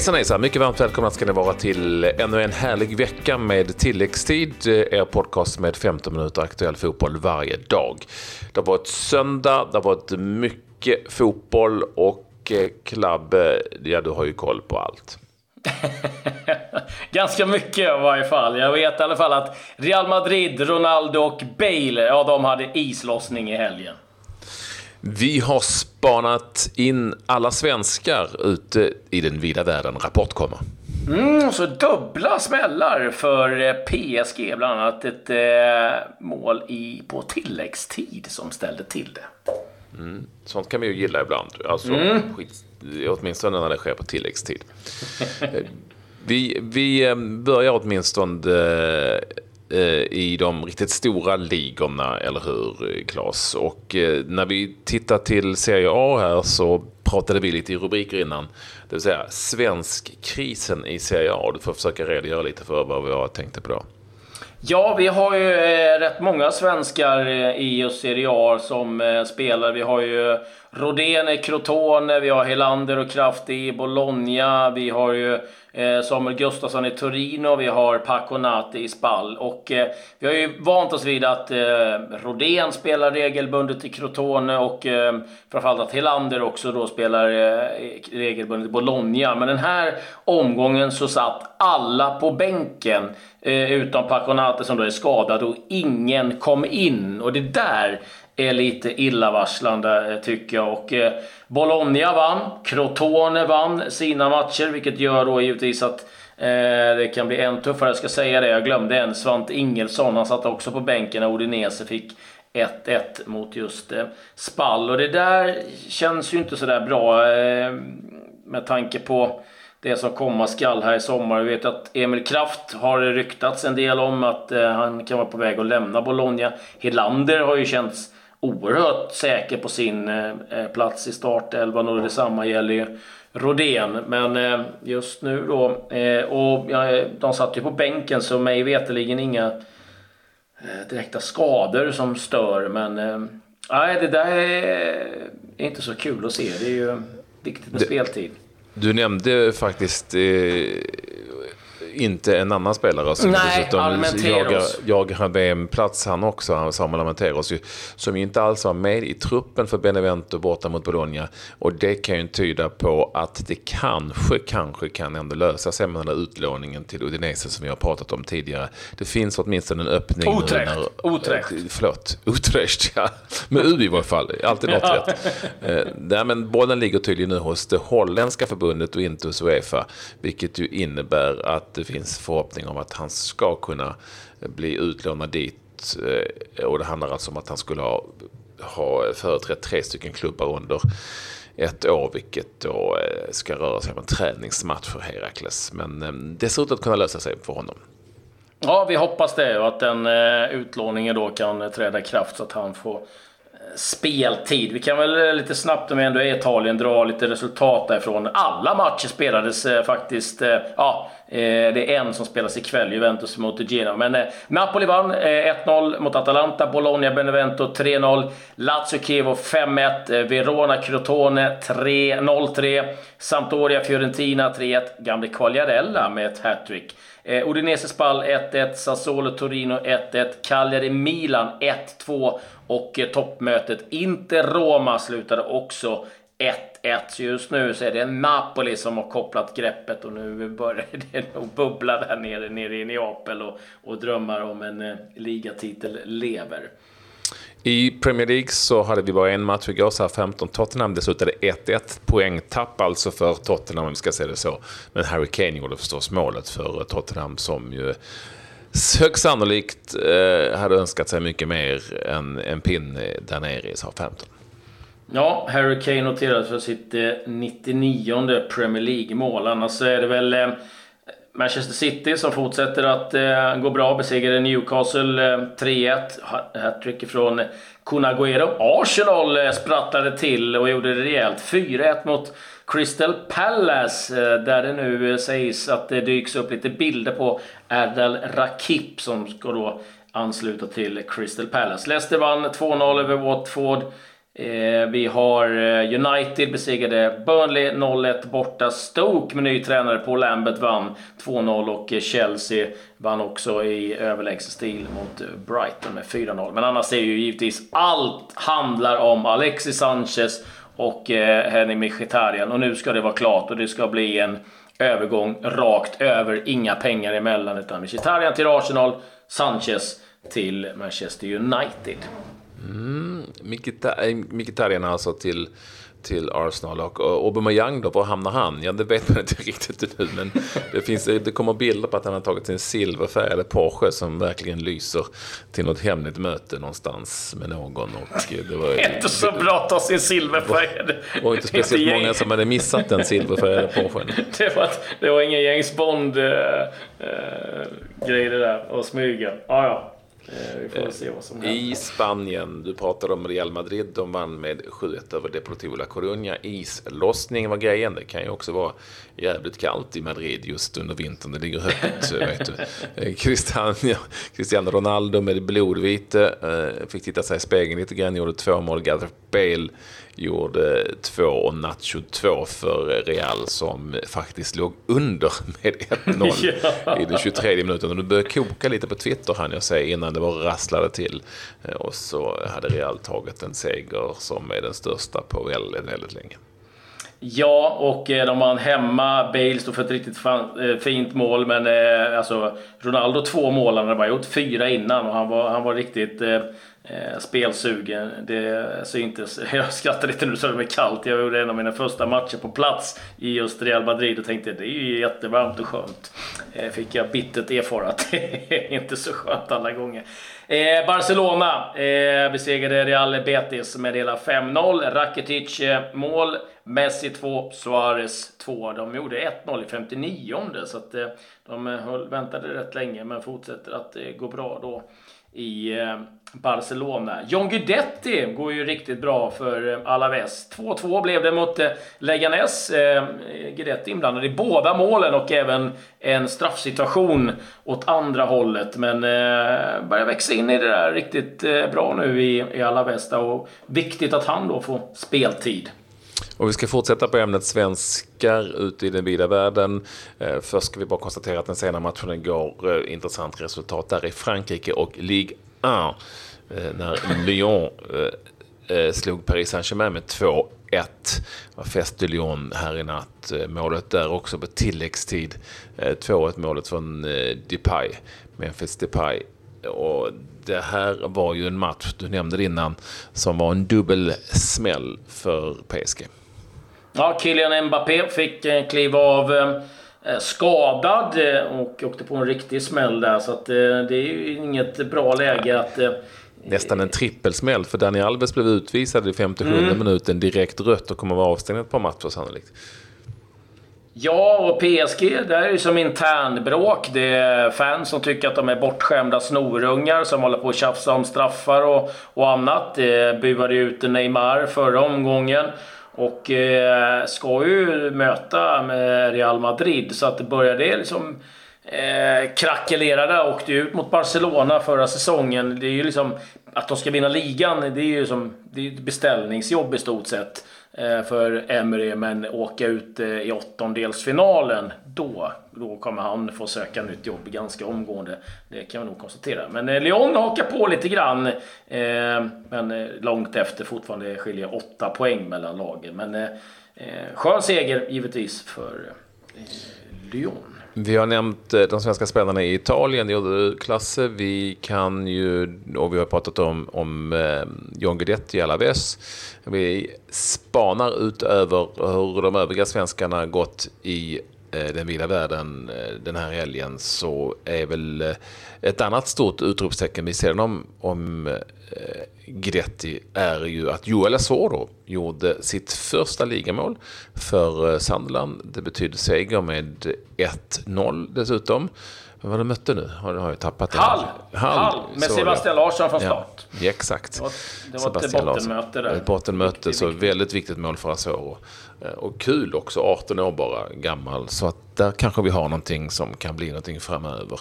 Hejsan hejsan! Mycket varmt välkomna ska ni vara till ännu en härlig vecka med tilläggstid. Eh, er podcast med 15 minuter aktuell fotboll varje dag. Det har varit söndag, det har varit mycket fotboll och eh, Klabbe, eh, ja du har ju koll på allt. Ganska mycket i varje fall. Jag vet i alla fall att Real Madrid, Ronaldo och Bale, ja de hade islossning i helgen. Vi har spanat in alla svenskar ute i den vida världen. Rapport kommer. Mm, så dubbla smällar för eh, PSG, bland annat ett eh, mål i, på tilläggstid som ställde till det. Mm, sånt kan vi ju gilla ibland. Alltså, mm. skit, åtminstone när det sker på tilläggstid. vi, vi eh, börjar åtminstone Eh, Eh, i de riktigt stora ligorna, eller hur Claes? Och eh, när vi tittar till Serie A här så pratade vi lite i rubriker innan. Det vill säga svenskkrisen i Serie A. Du får försöka redogöra lite för vad vi har tänkt på då. Ja, vi har ju eh, rätt många svenskar i just Serie A som spelar. Vi har ju Rodén Crotone, vi har Helander och Kraft i Bologna, vi har ju Eh, Samuel Gustafsson i Torino, vi har Paco Nati i Spall. Och eh, vi har ju vant oss vid att eh, Rodén spelar regelbundet i Crotone och eh, framförallt att Helander också då spelar eh, regelbundet i Bologna. Men den här omgången så satt alla på bänken eh, utom Paco Nati som då är skadad och ingen kom in. Och det där är lite illavarslande eh, tycker jag. Och eh, Bologna vann, Crotone vann sina matcher, vilket gör då givetvis att eh, det kan bli än tuffare. Jag ska säga det, jag glömde en. Svante Ingelsson, han satt också på bänken när Odinese fick 1-1 mot just eh, Spall. Och det där känns ju inte sådär bra eh, med tanke på det som komma skall här i sommar. Vi vet att Emil Kraft har ryktats en del om att eh, han kan vara på väg att lämna Bologna. Helander har ju känts oerhört säker på sin eh, eh, plats i startelvan och detsamma gäller ju Rodén. Men eh, just nu då, och de satt ju på bänken så mig veterligen inga direkta skador som stör. Men nej, det där är inte så kul att se. Det är ju viktigt med speltid. Du nämnde faktiskt inte en annan spelare som Nej, dessutom jagar, jagar VM-plats han också, Samuel Almenteros, som ju inte alls var med i truppen för Benevento borta mot Bologna. Och det kan ju tyda på att det kanske, kanske kan ändå lösa sig med den där utlåningen till Udinese som vi har pratat om tidigare. Det finns åtminstone en öppning. Utrecht. När, Utrecht. Förlåt, Utrecht ja. Med U i varje fall, alltid något rätt. Eh, men bollen ligger tydligen nu hos det holländska förbundet och inte hos Uefa. Vilket ju innebär att det finns förhoppning om att han ska kunna eh, bli utlånad dit. Eh, och det handlar alltså om att han skulle ha, ha företrätt tre stycken klubbar under ett år, vilket då eh, ska röra sig om en träningsmatch för Herakles. Men det ser ut att kunna lösa sig för honom. Ja, vi hoppas det och att den utlåningen då kan träda i kraft så att han får speltid. Vi kan väl lite snabbt, om vi ändå är i Italien, dra lite resultat därifrån. Alla matcher spelades faktiskt. Ja, Eh, det är en som spelas ikväll, Juventus mot Genoa. Men eh, Napoli vann eh, 1-0 mot Atalanta, Bologna Benevento 3-0, Lazio Chievo 5-1, Verona Crotone 3-0-3, Sampdoria Fiorentina 3-1, gamle Quagliarella med ett hattrick. Eh, Udinese Spal 1-1, Sassuolo Torino 1-1, Cagliari Milan 1-2 och eh, toppmötet Inter-Roma slutade också 1 1-1. Så just nu så är det Napoli som har kopplat greppet och nu börjar det nog bubbla där nere, nere i Neapel och, och drömmar om en eh, ligatitel lever. I Premier League så hade vi bara en match igår, så här 15 Tottenham. Det slutade 1-1. Poängtapp alltså för Tottenham om vi ska säga det så. Men Harry Kane gjorde förstås målet för Tottenham som ju högst sannolikt eh, hade önskat sig mycket mer än en pinne där nere i SA-15. Ja, Harry Kane noterades för sitt eh, 99 Premier League-mål. Annars är det väl eh, Manchester City som fortsätter att eh, gå bra, besegrade Newcastle 3-1. Hattrick från Kun Arsenal sprattlade till och gjorde det rejält. 4-1 mot Crystal Palace, där det nu sägs att det dyks upp lite bilder på Erdal Rakip som ska då ansluta till Crystal Palace. Leicester vann 2-0 över Watford. Eh, vi har eh, United besegrade Burnley 0-1 borta. Stoke med ny tränare på Lambert vann 2-0 och eh, Chelsea vann också i överlägsen stil mot Brighton med 4-0. Men annars är ju givetvis allt handlar om Alexis Sanchez och eh, Henning Mkhitaryan. Och nu ska det vara klart och det ska bli en övergång rakt över. Inga pengar emellan utan Mkhitaryan till Arsenal, Sanchez till Manchester United. Mm, Mkhitaryan alltså till, till Arsenal och Aubameyang då, var hamnar han? Ja, det vet man inte riktigt nu, men det, finns, det kommer bilder på att han har tagit sin silverfärgade Porsche som verkligen lyser till något hemligt möte någonstans med någon. Och det var inte så bra att ta sin silverfärgade. Det var inte speciellt inte många som hade missat den silverfärgade Porschen. det, var, det var ingen James Bond-grej äh, äh, det där, att smyga. Ah, ja. Eh, vi får se vad som händer. I Spanien, du pratade om Real Madrid, de vann med 7-1 över Deportivo La Coruña. Islossning var grejen. Det kan ju också vara jävligt kallt i Madrid just under vintern. Det ligger högt, vet du. Eh, Cristiano, Cristiano Ronaldo med blodvite eh, fick titta sig i spegeln lite grann, gjorde två mål. Gareth Bale gjorde två och Nacho två för Real som faktiskt låg under med 1-0 ja. i den 23 minuten. Och det började koka lite på Twitter hann jag säga innan det var rasslade till. Eh, och så hade Real tagit en seger som är den största på väldigt, väldigt länge. Ja, och eh, de vann hemma. Bale stod för ett riktigt eh, fint mål, men alltså Ronaldo två mål, han hade bara gjort fyra innan och han var, han var riktigt eh, spelsugen. Det syntes. Jag skrattar lite nu så det är kallt. Jag gjorde en av mina första matcher på plats i just Real Madrid och tänkte det är ju jättevarmt och skönt. Eh, fick jag bittert erfara att det är inte så skönt alla gånger. Eh, Barcelona eh, besegrade Real Betis med hela 5-0. Rakitic eh, mål, Messi 2, Suarez 2. De gjorde 1-0 i 59 så att eh, de eh, höll, väntade rätt länge men fortsätter att eh, gå bra då i eh, Barcelona. John Guidetti går ju riktigt bra för eh, Alaves. 2-2 blev det mot eh, Leganes. Guidetti inblandad i båda målen och även en straffsituation åt andra hållet. Men börjar växa in i det där riktigt bra nu i Alaves. Och viktigt att han då får speltid. Och vi ska fortsätta på ämnet svenskar ute i den vida världen. Eh, först ska vi bara konstatera att den sena matchen igår, eh, intressant resultat där i Frankrike och Ligue 1. Eh, när Lyon slog Paris Saint-Germain med 2 1 var fest i Lyon här i natt. Målet där också på tilläggstid. 2-1 målet från Depay, Memphis Depay. Och det här var ju en match, du nämnde det innan, som var en dubbel smäll för PSG. Ja, Kylian Mbappé fick eh, kliva av eh, skadad eh, och åkte på en riktig smäll där. Så att, det är ju inget bra läge att... Nästan en trippelsmäll, för Dani Alves blev utvisad i 57 mm. minuten, direkt rött och kommer vara avstängd ett par matcher sannolikt. Ja, och PSG, det här är ju som internbråk. Det är fans som tycker att de är bortskämda snorungar som håller på att tjafsa om straffar och, och annat. Det buade ut Neymar förra omgången. Och eh, ska ju möta med Real Madrid, så att det började liksom eh, krackelera där. Åkte ut mot Barcelona förra säsongen. Det är ju liksom... Att de ska vinna ligan, det är ju som... Det är ett beställningsjobb i stort sett. Eh, för Emery, men åka ut eh, i åttondelsfinalen, då, då kommer han få söka nytt jobb ganska omgående. Det kan vi nog konstatera. Men eh, Lyon hakar på lite grann. Men långt efter fortfarande skiljer åtta poäng mellan lagen. Men skön seger givetvis för Lyon. Vi har nämnt eh, de svenska spelarna i Italien, det gjorde Klasse. Vi kan ju, och vi har pratat om, om eh, John Guidetti i Alaves. Vi spanar ut över hur de övriga svenskarna gått i eh, den vilda världen den här helgen så är väl ett annat stort utropstecken vid sidan om, om Gretti är ju att Joel Asoro gjorde sitt första ligamål för eh, Sunderland. Sandland. Det betyder seger med 1-0 dessutom. Vad var det mötte nu? Har, har jag tappat det? Hall! Hall, med Sebastian Larsson från start. Ja, exakt. Det var, det var ett bottenmöte där. Ett bottenmöte, så viktigt. väldigt viktigt mål för Asoro. Eh, och kul också, 18 år bara gammal. Så att där kanske vi har någonting som kan bli någonting framöver.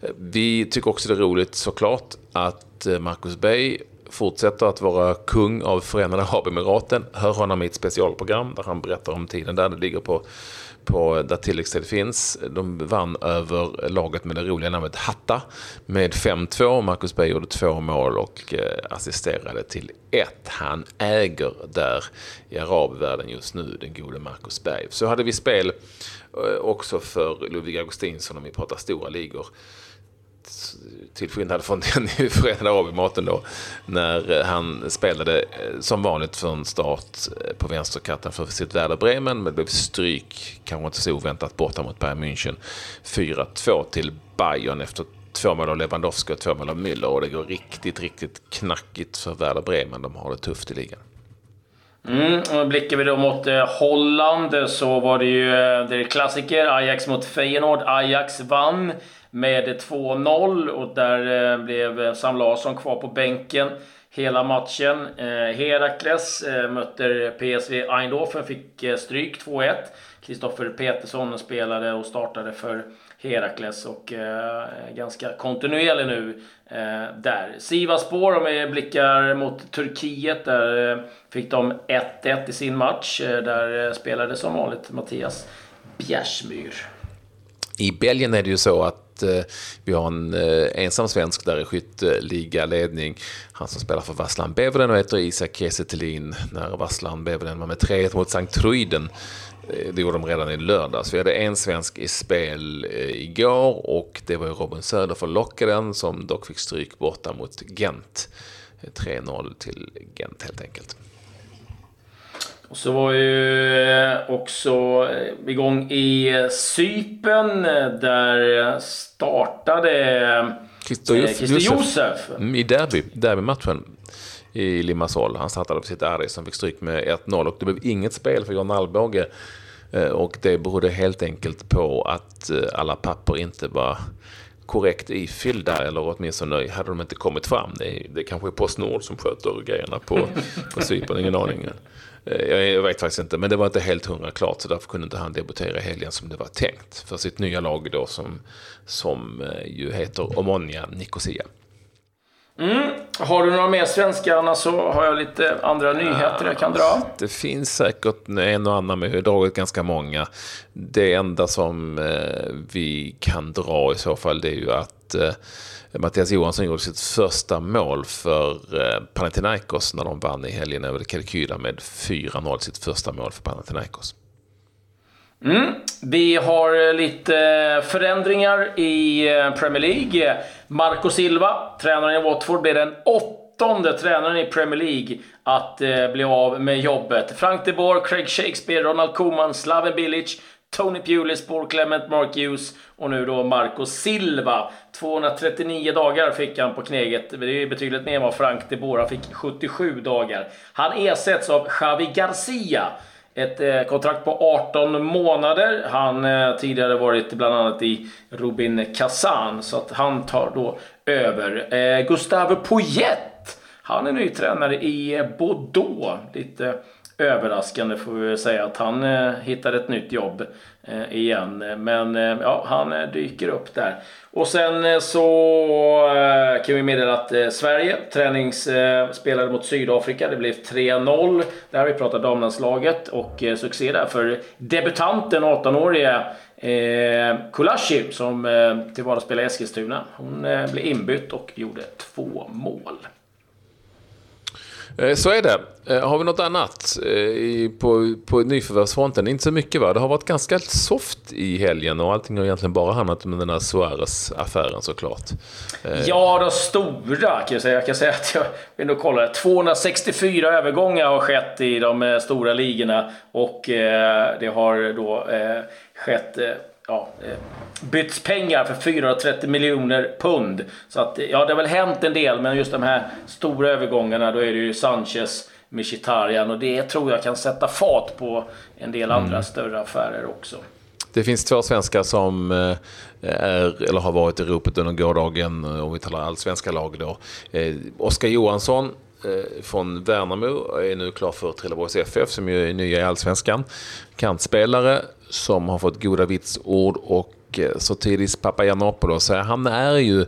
Eh, vi tycker också det är roligt såklart att eh, Marcus Bay fortsätter att vara kung av Förenade Arabemiraten. Hör honom i ett specialprogram där han berättar om tiden där. Det ligger på, på där tilläggstid finns. De vann över laget med det roliga namnet Hatta med 5-2. Marcus Berg gjorde två mål och eh, assisterade till ett. Han äger där i arabvärlden just nu, den gode Marcus Berg. Så hade vi spel eh, också för Ludvig Augustinsson om vi pratar stora ligor till skillnad från den i Förenade Arabemiraten då, när eh, han spelade eh, som vanligt från start eh, på vänsterkanten för sitt Werder Bremen, men blev stryk, kanske inte så oväntat, borta mot Bayern München. 4-2 till Bayern efter två mål av Lewandowski och två mål av Müller och det går riktigt, riktigt knackigt för Werder Bremen. De har det tufft i ligan. Mm, och blickar vi då mot eh, Holland så var det ju eh, det klassiker, Ajax mot Feyenoord. Ajax vann med 2-0 och där eh, blev eh, Sam Larsson kvar på bänken hela matchen. Eh, Herakles mötte PSV Eindhoven, fick stryk 2-1. Kristoffer Petersson spelade och startade för Herakles och eh, ganska kontinuerlig nu eh, där. Sivaspor, om vi blickar mot Turkiet, där eh, fick de 1-1 i sin match. där spelade som vanligt Mattias Bjärsmyr. I Belgien är det ju så att Eh, vi har en eh, ensam svensk där i skytteligaledning. Han som spelar för Vasslan Beveren och heter Isak Kiese när Vasslan Beveren var med 3-1 mot Sankt Truiden. Eh, det gjorde de redan i lördags. Vi hade en svensk i spel igår och det var Robin Söder för Lockeden som dock fick stryk borta mot Gent. 3-0 till Gent helt enkelt. Och så var ju eh, också eh, igång i eh, Sypen. Där startade Christer Josef, Josef. I derby, derbymatchen i Limassol. Han startade på sitt RD som fick stryk med 1-0 och det blev inget spel för John Alvbåge. Och det berodde helt enkelt på att alla papper inte var korrekt ifyllda eller åtminstone hade de inte kommit fram. Det, det kanske är Postnord som sköter grejerna på, på Cypern, ingen aning. Eh, jag vet faktiskt inte, men det var inte helt hundra klart så därför kunde inte han debutera i helgen som det var tänkt. För sitt nya lag då som, som eh, ju heter Omonia Nicosia. Mm. Har du några mer svenska? Annars så har jag lite andra nyheter jag kan dra. Det finns säkert en och annan, men vi har dragit ganska många. Det enda som eh, vi kan dra i så fall det är ju att Eh, Mattias Johansson gjorde sitt första mål för eh, Panathinaikos när de vann i helgen över Kalkyla med 4-0. Sitt första mål för Panathinaikos. Mm. Vi har eh, lite förändringar i eh, Premier League. Marco Silva, tränaren i Watford, blir den åttonde tränaren i Premier League att bli av med jobbet. Frank de Boer, Craig Shakespeare, Ronald Koeman, Slaven Bilic, Tony Pulis, Paul Clement, Mark Hughes och nu då Marco Silva. 239 dagar fick han på kneget. Det är betydligt mer än vad Frank de Boer fick 77 dagar. Han ersätts av Xavi Garcia. Ett eh, kontrakt på 18 månader. Han eh, tidigare varit bland annat i Robin Kazan, så att han tar då över. Eh, Gustave Poyet, han är ny tränare i Bordeaux. Lite överraskande får vi säga att han eh, hittade ett nytt jobb eh, igen. Men eh, ja, han eh, dyker upp där. Och sen eh, så eh, kan vi meddela att eh, Sverige träningsspelade eh, mot Sydafrika. Det blev 3-0. Där har vi pratat damlandslaget och eh, succé där för debutanten 18-årige Eh, Kulashi som eh, till vardags spelar i Eskilstuna. Hon eh, blev inbytt och gjorde två mål. Eh, så är det. Eh, har vi något annat eh, på, på nyförvärvsfronten? Inte så mycket va? Det har varit ganska soft i helgen och allting har egentligen bara handlat om den här Suarez-affären såklart. Ja, de stora kan jag säga. Jag kan säga att jag vill nog kolla. 264 övergångar har skett i de stora ligorna och det har då skett ja, eh, bytts pengar för 430 miljoner pund. Så att, ja, det har väl hänt en del, men just de här stora övergångarna, då är det ju Sanchez, Mkhitaryan och det tror jag kan sätta fart på en del andra mm. större affärer också. Det finns två svenskar som eh, är, eller har varit i ropet under gårdagen, om vi talar allsvenska lag då. Eh, Oskar Johansson Eh, från Värnamo är nu klar för Trelleborgs FF som ju är nya i allsvenskan. Kantspelare som har fått goda vitsord och och eh, Sotiris Papagiannopoulos. Han är ju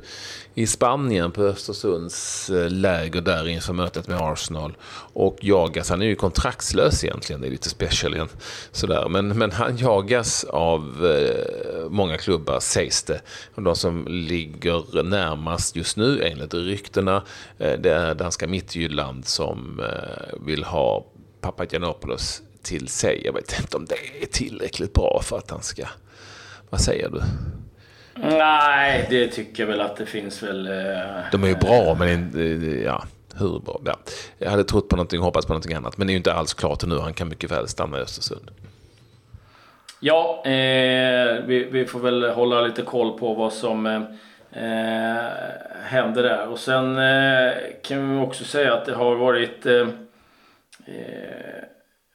i Spanien på Östersunds eh, läger där inför mötet med Arsenal. Och jagas, han är ju kontraktslös egentligen, det är lite special igen. Sådär. Men, men han jagas av eh, många klubbar sägs det. De som ligger närmast just nu enligt ryktena, eh, det är danska Midtjylland som eh, vill ha Papagiannopoulos till sig. Jag vet inte om det är tillräckligt bra för att han ska... Vad säger du? Nej, det tycker jag väl att det finns väl... Eh, De är ju bra, men ja, hur bra? Ja. Jag hade trott på någonting och hoppats på någonting annat. Men det är ju inte alls klart nu. Han kan mycket väl stanna i Östersund. Ja, eh, vi, vi, får väl hålla lite koll på vad som eh, händer där. Och sen eh, kan vi också säga att det har varit... Eh, eh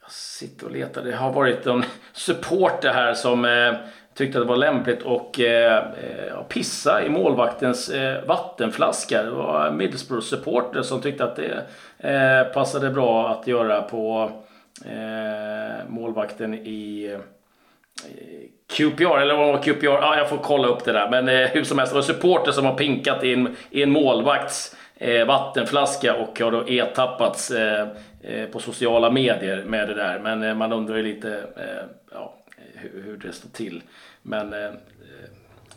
jag sitter och letar. Det har varit en supporter här som tyckte att det var lämpligt eh, eh, att eh, pissa i målvaktens eh, vattenflaska. Det var Middlesbrough-supporter som tyckte att det eh, passade bra att göra på eh, målvakten i eh, QPR, eller vad var QPR? Ja, jag får kolla upp det där. Men eh, hur som helst, det var supporter som har pinkat i en, i en målvakts eh, vattenflaska och har då ertappats eh, på sociala medier med det där. Men man undrar ju lite ja, hur, det står till. Men eh,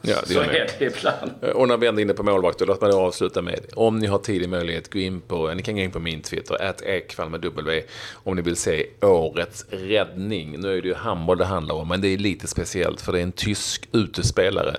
Ja, det så är det ibland. Och när vi ändå är inne på målvakter, låt mig då avsluta med, om ni har tid och möjlighet, gå in på, ni kan gå in på min Twitter, att Ekvall med W, om ni vill se årets räddning. Nu är det ju handboll det handlar om, men det är lite speciellt, för det är en tysk utespelare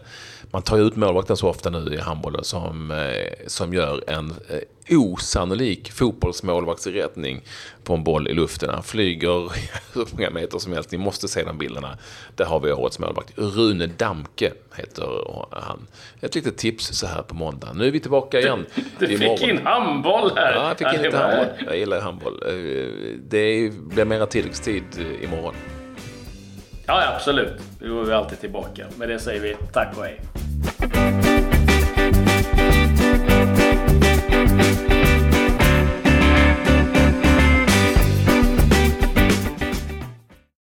man tar ju ut målvakten så ofta nu i handbollen som, eh, som gör en eh, osannolik fotbollsmålvaktsräddning på en boll i luften. Han flyger hur många meter som helst. Ni måste se de bilderna. Där har vi årets målvakt. Rune Damke heter han. Ett litet tips så här på måndag. Nu är vi tillbaka igen. Du, du fick in handboll här. Ja, jag fick in lite handboll. Jag gillar handboll. Eh, det blir mera tilläggstid imorgon. Ja, absolut. Då är vi alltid tillbaka. Med det säger vi tack och hej. Bye.